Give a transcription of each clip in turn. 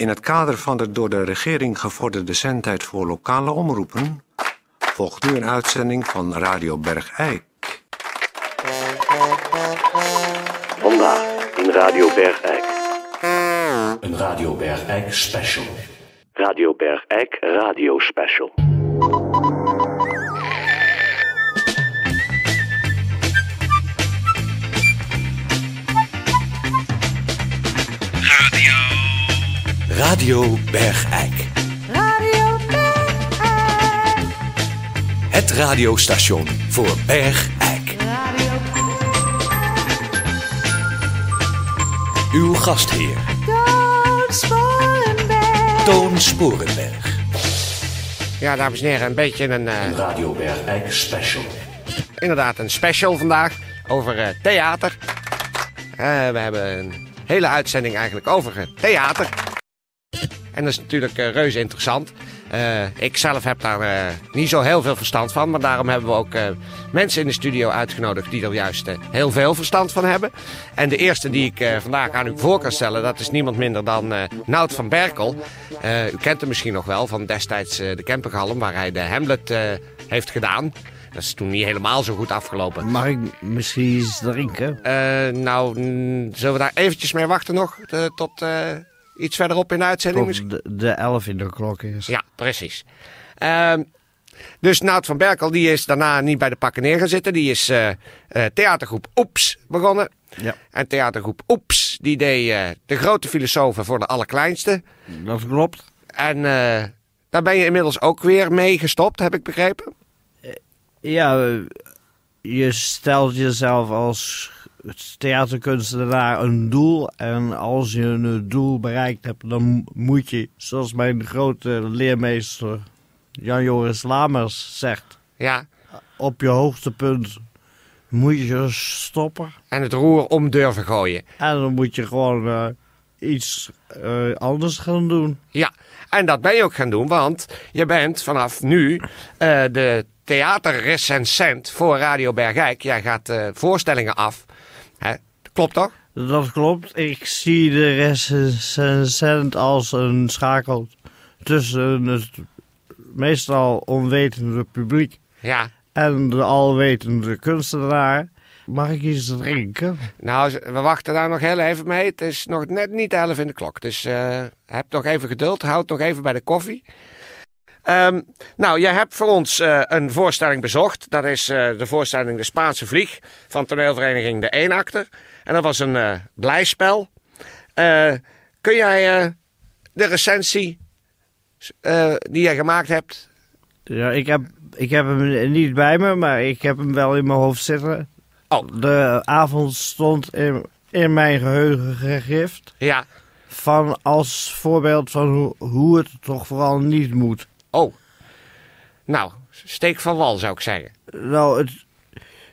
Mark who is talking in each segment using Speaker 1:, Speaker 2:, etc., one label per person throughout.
Speaker 1: In het kader van de door de regering gevorderde zendtijd voor lokale omroepen volgt nu een uitzending van Radio Bergijk.
Speaker 2: Vandaag in Radio Bergijk.
Speaker 3: Een Radio Bergijk special.
Speaker 2: Radio Bergijk Radio Special.
Speaker 3: Radio Bergijk.
Speaker 4: Radio Bergijk.
Speaker 3: Het radiostation voor Bergijk.
Speaker 4: Radio
Speaker 3: Uw gastheer,
Speaker 4: Toon Sporenberg.
Speaker 3: Toon Sporenberg.
Speaker 5: Ja, dames en heren, een beetje een, eh,
Speaker 3: Een Radio Bergijk special.
Speaker 5: inderdaad een special vandaag over eh, theater. Eh, we hebben een hele uitzending eigenlijk over theater. En dat is natuurlijk eh, reuze interessant. Eh, ik zelf heb daar eh, niet zo heel veel verstand van. Maar daarom hebben we ook mensen in de studio uitgenodigd die er juist heel veel verstand van hebben. En de eerste die ik vandaag aan u voor kan stellen, dat is niemand minder dan Nout van Berkel. U kent hem misschien nog wel van destijds de Kempergalm, waar hij de Hamlet heeft gedaan. Dat is toen niet helemaal zo goed afgelopen.
Speaker 6: Mag ik misschien iets drinken?
Speaker 5: Nou, zullen we daar eventjes mee wachten nog? tot iets verderop in de uitzending misschien?
Speaker 6: Tot de, de elf in de klok is.
Speaker 5: Ja, precies. Ehm, dus Nout van Berkel die is daarna niet bij de pakken neer gaan zitten. Die is eh, eh, theatergroep Oeps begonnen.
Speaker 6: Ja.
Speaker 5: En theatergroep Oeps die deed eh, de grote filosofen voor de allerkleinste.
Speaker 6: Dat klopt.
Speaker 5: En daar ben je inmiddels ook weer mee gestopt, heb ik begrepen.
Speaker 6: Ja, je stelt jezelf als theaterkunstenaar een doel. En als je een doel bereikt hebt, dan moet je, zoals mijn grote leermeester Jan-Joris Lamers zegt,
Speaker 5: Ja,
Speaker 6: op je hoogtepunt moet je stoppen.
Speaker 5: en het roer om durven gooien.
Speaker 6: En dan moet je gewoon eh, iets eh, anders gaan doen.
Speaker 5: Ja, en dat ben je ook gaan doen, want je bent vanaf nu eh, de theaterrecensent voor Radio Bergijk. Jij gaat voorstellingen af. Hè? Klopt toch?
Speaker 6: Dat klopt. Ik zie de recensent als een schakel tussen het meestal onwetende publiek
Speaker 5: Ja.
Speaker 6: en de alwetende kunstenaar. Mag ik iets drinken?
Speaker 5: Nou, we wachten daar nog heel even mee. Het is nog net niet elf in de klok. Dus eh, heb nog even geduld. Houd nog even bij de koffie. Ehm, nou, jij hebt voor ons eh, een voorstelling bezocht. Dat is eh, de voorstelling De Spaanse Vlieg van toneelvereniging De Eenakter. En dat was een eh, blijspel. Kun jij de recensie die jij gemaakt hebt...
Speaker 6: Ja, ik heb, ik heb hem niet bij me, maar ik heb hem wel in mijn hoofd zitten.
Speaker 5: Oh.
Speaker 6: De avond stond in, in mijn geheugen gegrift.
Speaker 5: Ja,
Speaker 6: Van als voorbeeld van hoe, hoe het toch vooral niet moet.
Speaker 5: Oh. Nou, steek van wal zou ik zeggen.
Speaker 6: Nou, het,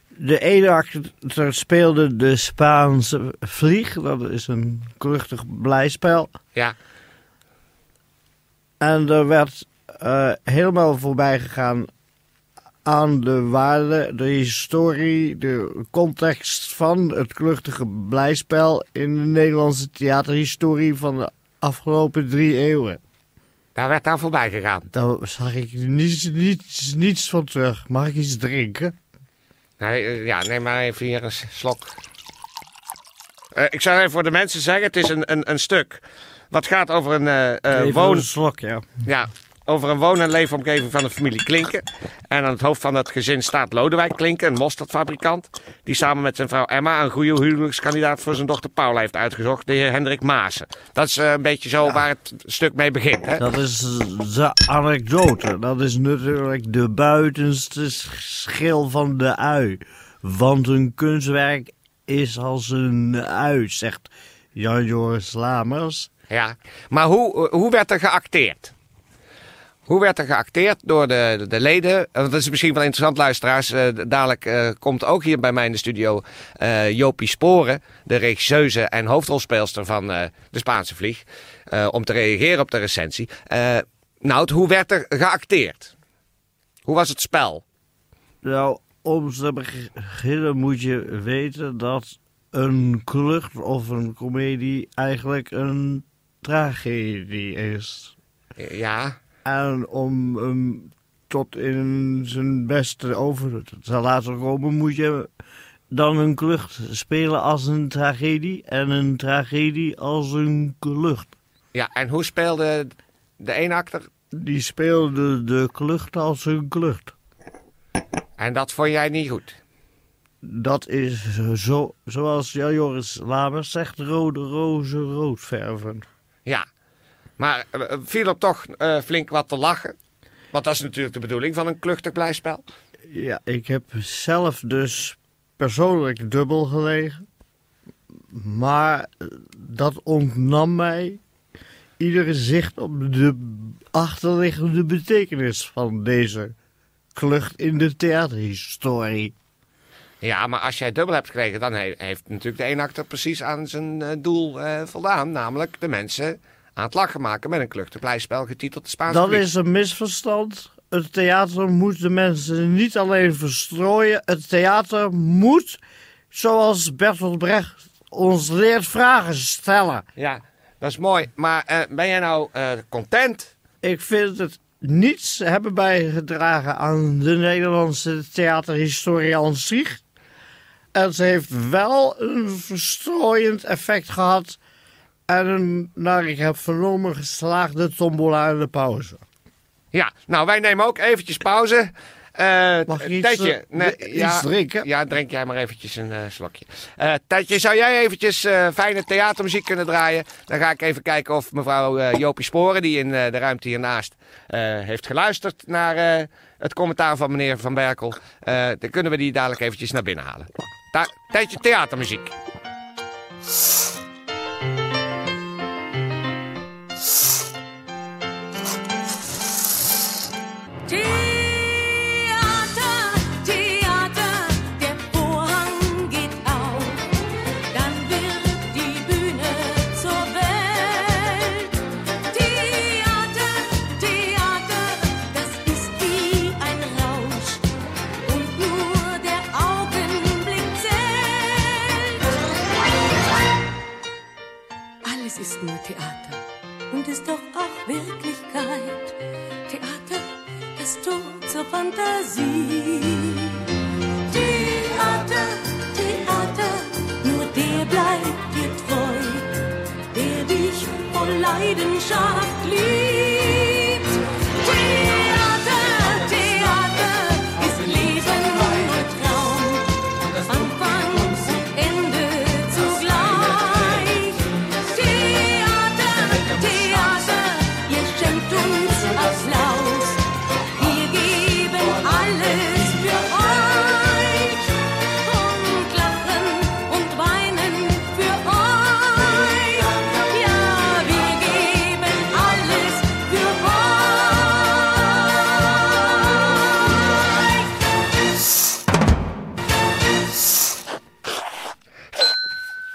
Speaker 6: de ene acteur speelde de Spaanse vlieg. Dat is een kluchtig blijspel.
Speaker 5: Ja,
Speaker 6: En er werd eh, helemaal voorbij gegaan aan de waarde, de historie, de context van het kluchtige blijspel in de Nederlandse theaterhistorie van de afgelopen drie eeuwen.
Speaker 5: Daar werd aan voorbij gegaan.
Speaker 6: Daar zag ik niets, niets, niets van terug. Mag ik iets drinken?
Speaker 5: Nee, eh, ja, neem maar even hier een slok. Eh, ik zou even voor de mensen zeggen, het is een, een, een stuk wat gaat over een, eh, eh,
Speaker 6: Even
Speaker 5: woon,
Speaker 6: een slok, ja.
Speaker 5: ja, over een woon- en leefomgeving van de familie Klinken. En aan het hoofd van dat gezin staat Lodewijk Klinken, een mosterdfabrikant. Die samen met zijn vrouw Emma een goede huwelijkskandidaat voor zijn dochter Paula heeft uitgezocht, de heer Hendrik Maassen. Dat is eh, een beetje zo waar het stuk mee begint. Hè?
Speaker 6: Dat is de anekdote. Dat is natuurlijk de buitenste schil van de ui. Want een kunstwerk is als een ui, zegt Jan-Joris Lamers.
Speaker 5: Ja, maar hoe, hoe werd er geacteerd? Hoe werd er geacteerd door de, de leden? Want dat is misschien wel interessant, luisteraars. Eh, dadelijk eh, komt ook hier bij mij in de studio eh, Jopie Sporen, de regisseuse en hoofdrolspeelster van eh, De Spaanse Vlieg, eh, om te reageren op de recensie. Eh nou, hoe werd er geacteerd? Hoe was het spel?
Speaker 6: Nou, om te beginnen moet je weten dat een klucht of een komedie eigenlijk een tragedie is.
Speaker 5: Ja,
Speaker 6: En om hem tot in zijn beste over te laten komen, moet je dan een klucht spelen als een tragedie en een tragedie als een klucht.
Speaker 5: ja. En hoe speelde de eenakter?
Speaker 6: Die speelde de klucht als een klucht.
Speaker 5: En dat vond jij niet goed?
Speaker 6: Dat is zo, zoals Joris Lamers zegt, rode rozen rood verven.
Speaker 5: Ja. Maar eh, viel er toch eh, flink wat te lachen? Want dat is natuurlijk de bedoeling van een kluchtig blijspel.
Speaker 6: Ja, ik heb zelf dus persoonlijk dubbel gelegen. Maar eh, dat ontnam mij iedere zicht op de achterliggende betekenis van deze klucht in de theaterhistorie.
Speaker 5: Ja, maar als jij dubbel hebt gekregen, dan he- heeft natuurlijk de eenakter precies aan zijn eh, doel eh, voldaan. Namelijk de mensen aan het lachen maken met een kluchtig blijspel getiteld de Spaanse
Speaker 6: Dat is een misverstand. Het theater moet de mensen niet alleen verstrooien. Het theater moet, zoals Bertolt Brecht ons leert, vragen stellen.
Speaker 5: Ja, dat is mooi. Maar eh, ben jij nou eh, content?
Speaker 6: Ik vind het niets hebben bijgedragen aan de Nederlandse theaterhistorie aan zich. En ze heeft wel een verstrooiend effect gehad. En een, naar ik heb vernomen, geslaagde tombola in de pauze.
Speaker 5: Ja, nou wij nemen ook eventjes pauze. Eh
Speaker 6: Mag ik iets,
Speaker 5: Tetje,
Speaker 6: eh, iets
Speaker 5: ja,
Speaker 6: drinken?
Speaker 5: Ja, drink jij maar eventjes een eh, slokje. Tetje, zou jij eventjes fijne theatermuziek kunnen draaien? Dan ga ik even kijken of mevrouw Jopie Sporen, die in de ruimte hiernaast heeft geluisterd naar het commentaar van meneer Van Berkel. Dan kunnen we die dadelijk eventjes naar binnen halen. Ta Tetje, theatermuziek.
Speaker 4: Alles ist nur Theater und ist doch auch Wirklichkeit. Theater, das Tor zur Fantasie. Theater, Theater, nur der bleibt dir treu, der dich voll Leidenschaft liebt.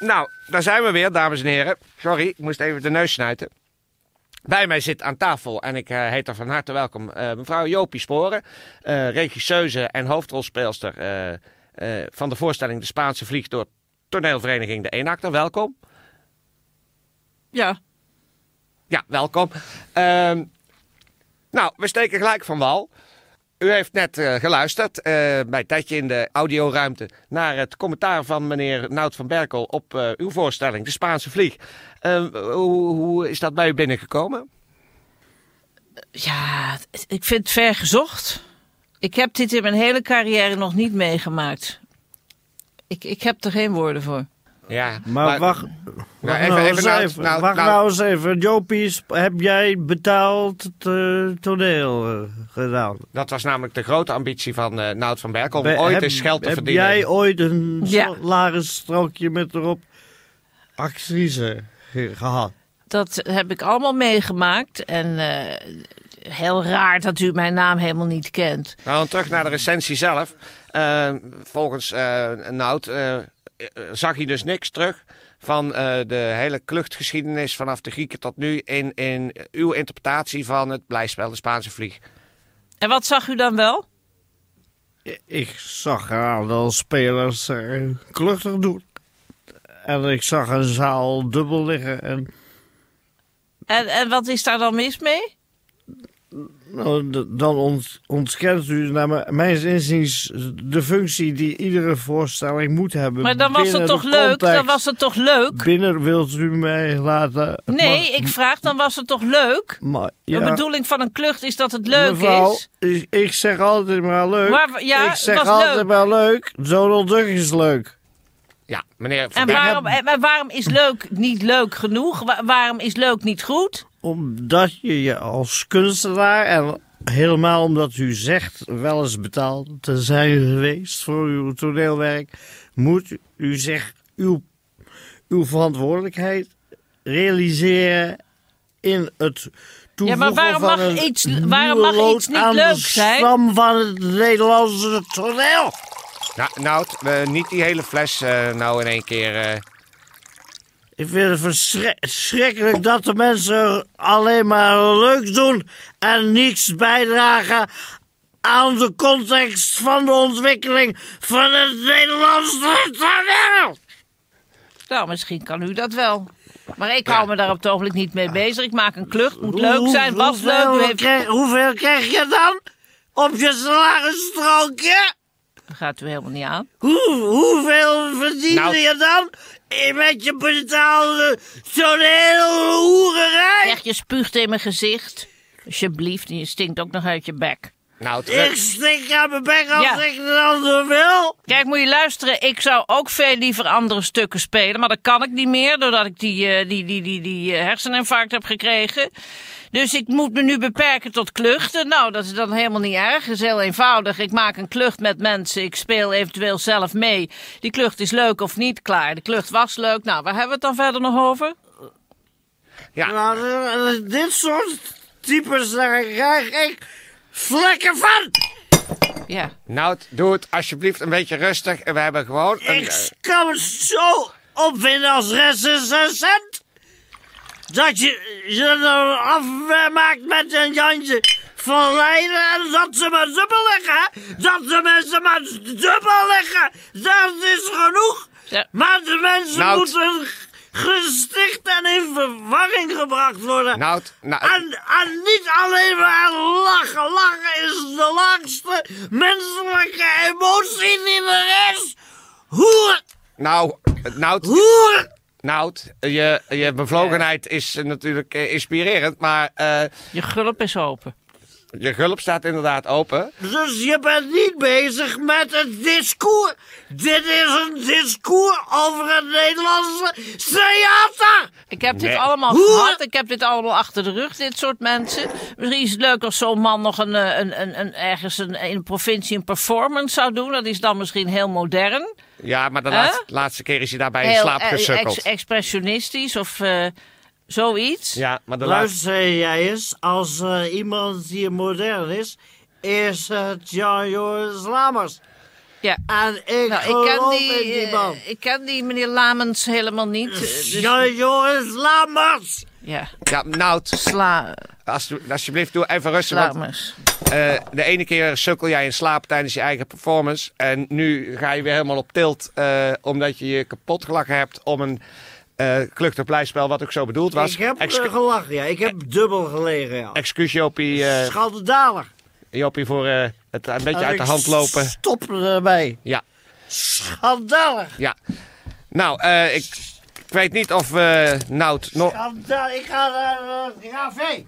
Speaker 5: Nou, daar zijn we weer, dames en heren. Sorry, ik moest even de neus snuiten. Bij mij zit aan tafel, en ik eh, heet er van harte welkom, eh, mevrouw Jopie Sporen, eh regisseuse en hoofdrolspeelster van de voorstelling De Spaanse Vlieg door toneelvereniging De Eenakter. Welkom.
Speaker 7: Ja,
Speaker 5: Ja, welkom. Ehm, nou, we steken gelijk van wal. U heeft net eh, geluisterd eh, bij Tetje in de audioruimte naar het commentaar van meneer Nout van Berkel op eh, uw voorstelling, De Spaanse Vlieg. Hoe, hoe is dat bij u binnengekomen?
Speaker 7: ja, ik vind het ver gezocht. Ik heb dit in mijn hele carrière nog niet meegemaakt. Ik, ik heb er geen woorden voor.
Speaker 5: Ja,
Speaker 6: Maar, wacht, wacht
Speaker 5: Nou,
Speaker 6: nou,
Speaker 5: even-
Speaker 6: eens
Speaker 5: even nou-
Speaker 6: even.
Speaker 5: nou-
Speaker 6: wacht
Speaker 5: nou-
Speaker 6: nou eens even. Jopie, sp- heb jij betaald het eh, toneel eh, gedaan?
Speaker 5: dat was namelijk de grote ambitie van eh Nout van Berkel, om
Speaker 6: Be-
Speaker 5: ooit
Speaker 6: heb-
Speaker 5: eens geld te
Speaker 6: heb
Speaker 5: verdienen.
Speaker 6: jij ooit een
Speaker 7: Ja.
Speaker 6: salarisstrookje met erop actrice ge- gehad?
Speaker 7: Dat heb ik allemaal meegemaakt. En eh, heel raar dat u mijn naam helemaal niet kent.
Speaker 5: Nou, terug naar de recensie zelf. Volgens eh Nout zag hij dus niks terug van eh, de hele kluchtgeschiedenis vanaf de Grieken tot nu in, in uw interpretatie van het blijspel De Spaanse Vlieg.
Speaker 7: En wat zag u dan wel?
Speaker 6: Ik zag een aantal spelers eh, kluchtig doen. En ik zag een zaal dubbel liggen. En
Speaker 7: En, en wat is daar dan mis mee?
Speaker 6: Nou, dan ont, ontkent u naar mijn inziens de functie die iedere voorstelling moet hebben.
Speaker 7: Maar dan was het
Speaker 6: de
Speaker 7: toch leuk? Dan was het toch leuk?
Speaker 6: Binnen wilt u mij laten...
Speaker 7: Nee,
Speaker 6: Maar-
Speaker 7: ik vraag, dan was het toch leuk?
Speaker 6: maar,
Speaker 7: De
Speaker 6: ja,
Speaker 7: bedoeling van een klucht is dat het leuk
Speaker 6: mevrouw,
Speaker 7: is.
Speaker 6: Ik, ik zeg altijd maar leuk.
Speaker 7: Maar, ja,
Speaker 6: ik zeg altijd
Speaker 7: leuk.
Speaker 6: maar leuk. Donald Duck is leuk.
Speaker 5: Ja, meneer
Speaker 7: En waarom, en en waarom is leuk niet leuk genoeg? Wa- waarom is leuk niet goed?
Speaker 6: Omdat je je als kunstenaar en helemaal omdat u zegt wel eens betaald te zijn geweest voor uw toneelwerk, moet u zich uw, uw verantwoordelijkheid realiseren in het toevoegen
Speaker 7: maar waarom
Speaker 6: van
Speaker 7: mag
Speaker 6: een
Speaker 7: iets- waarom mag iets niet leuk
Speaker 6: de
Speaker 7: zijn?
Speaker 6: stam van het Nederlandse toneel.
Speaker 5: Nou, nou eh, niet die hele fles eh, nou in één keer. eh.
Speaker 6: Ik vind het verschri- verschrikkelijk dat de mensen alleen maar leuk doen en niets bijdragen aan de context van de ontwikkeling van het Nederlandse toneel.
Speaker 7: Nou, misschien kan u dat wel. Maar ik hou me daar op het ogenblik niet mee bezig. Ik maak een klucht, moet leuk zijn, was leuk.
Speaker 6: Hoeveel,
Speaker 7: heeft...
Speaker 6: krijg, hoeveel krijg je dan op je salarisstrookje?
Speaker 7: Dat gaat u helemaal niet aan.
Speaker 6: Hoe, hoeveel verdien
Speaker 5: Nou.
Speaker 6: je dan met je betaalde toneelhoererij?
Speaker 7: Zeg, je spuugt in mijn gezicht. Alsjeblieft, en je stinkt ook nog uit je bek.
Speaker 5: Nou, terug.
Speaker 6: Ik stik aan mijn bek als
Speaker 7: Ja.
Speaker 6: ik dan zo wil.
Speaker 7: Kijk, moet je luisteren. Ik zou ook veel liever andere stukken spelen. Maar dat kan ik niet meer, doordat ik die, eh, die, die, die, die eh, herseninfarct heb gekregen. Dus ik moet me nu beperken tot kluchten. Nou, dat is dan helemaal niet erg. Het is heel eenvoudig. Ik maak een klucht met mensen. Ik speel eventueel zelf mee. Die klucht is leuk of niet, klaar. De klucht was leuk. Nou, waar hebben we het dan verder nog over?
Speaker 5: Ja.
Speaker 6: Nou, eh, dit soort types, daar krijg ik vlekken van.
Speaker 7: Ja.
Speaker 5: Nou, doe het alsjeblieft een beetje rustig. We hebben gewoon een...
Speaker 6: Ik
Speaker 5: eh,
Speaker 6: kan me zo opvinden als recensent. Dat je je er afmaakt met een Jantje van Leiden en dat ze maar dubbel leggen. Dat de mensen maar dubbel leggen. Dat is genoeg.
Speaker 7: Ja.
Speaker 6: Maar de mensen
Speaker 5: Nou,
Speaker 6: moeten gesticht en in verwarring gebracht worden.
Speaker 5: Nou, nou,
Speaker 6: En, en niet alleen maar lachen. Lachen is de laagste menselijke emotie die er is. Hoer,
Speaker 5: nou, nou,
Speaker 6: hoer.
Speaker 5: nou, je, je bevlogenheid is natuurlijk eh, inspirerend, maar eh,
Speaker 7: Je gulp is open.
Speaker 5: Je gulp staat inderdaad open.
Speaker 6: Dus je bent niet bezig met het discours. Dit is een discours over het Nederlandse theater.
Speaker 7: Ik heb dit
Speaker 5: Nee.
Speaker 7: allemaal
Speaker 6: Hoe?
Speaker 7: gehad. Ik heb dit allemaal achter de rug, dit soort mensen. Misschien is het leuk als zo'n man nog een, eh, een, een, een, ergens een, in een provincie een performance zou doen. Dat is dan misschien heel modern.
Speaker 5: Ja, maar de laatste, laatste keer is hij daarbij in slaap
Speaker 7: eh,
Speaker 5: gesukkeld.
Speaker 7: ex- expressionistisch of eh, zoiets.
Speaker 5: Ja, maar de laatste...
Speaker 6: Luister jij eens, als eh, iemand die modern is, is het Jan Joris Lamers.
Speaker 7: Ja.
Speaker 6: En ik
Speaker 7: Nou, ik ken die,
Speaker 6: die
Speaker 7: eh,
Speaker 6: man.
Speaker 7: ik ken die meneer Lamens helemaal niet. eh, dus,
Speaker 6: Jan Joris Lamers.
Speaker 7: ja,
Speaker 5: Ja, nou,
Speaker 7: Sla,
Speaker 5: als, alsjeblieft, doe even rustig. Want,
Speaker 7: Lamers.
Speaker 5: eh, de ene keer sukkel jij in slaap tijdens je eigen performance. En nu ga je weer helemaal op tilt. eh, omdat je je kapot gelachen hebt om een eh kluchterpleispel wat ook zo bedoeld was.
Speaker 6: Ik heb eh, gelachen, ja. Ik heb dubbel gelegen, ja.
Speaker 5: Excuus Jopie, eh,
Speaker 6: Schandalig.
Speaker 5: Jopie voor eh, het een beetje
Speaker 6: En
Speaker 5: uit de hand lopen.
Speaker 6: Stop erbij.
Speaker 5: Ja,
Speaker 6: Schandalig.
Speaker 5: ja. Nou, eh, ik, ik weet niet of eh Nout nog...
Speaker 6: Schandalig. Ik ga naar café.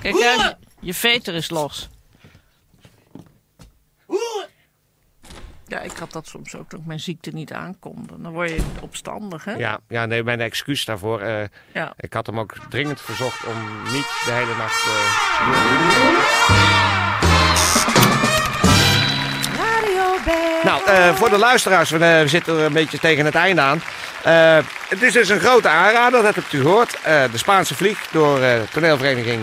Speaker 7: Kijk uit, je veter is los. Ja, ik had dat soms ook toen ik mijn ziekte niet aankonde. Dan word je opstandig, hè?
Speaker 5: Ja, ja, nee, mijn excuus daarvoor. eh,
Speaker 7: Ja.
Speaker 5: Ik had hem ook dringend verzocht om niet de hele nacht eh, te doen. Nou, eh, voor de luisteraars, we, eh, we zitten er een beetje tegen het einde aan. Eh, het is dus een grote aanrader, dat hebt u gehoord. Eh, de Spaanse Vlieg door eh, toneelvereniging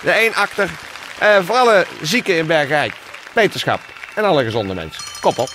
Speaker 5: De Eenakter. Eh voor alle zieken in Bergrijk, wetenschap en alle gezonde mensen. Kop op!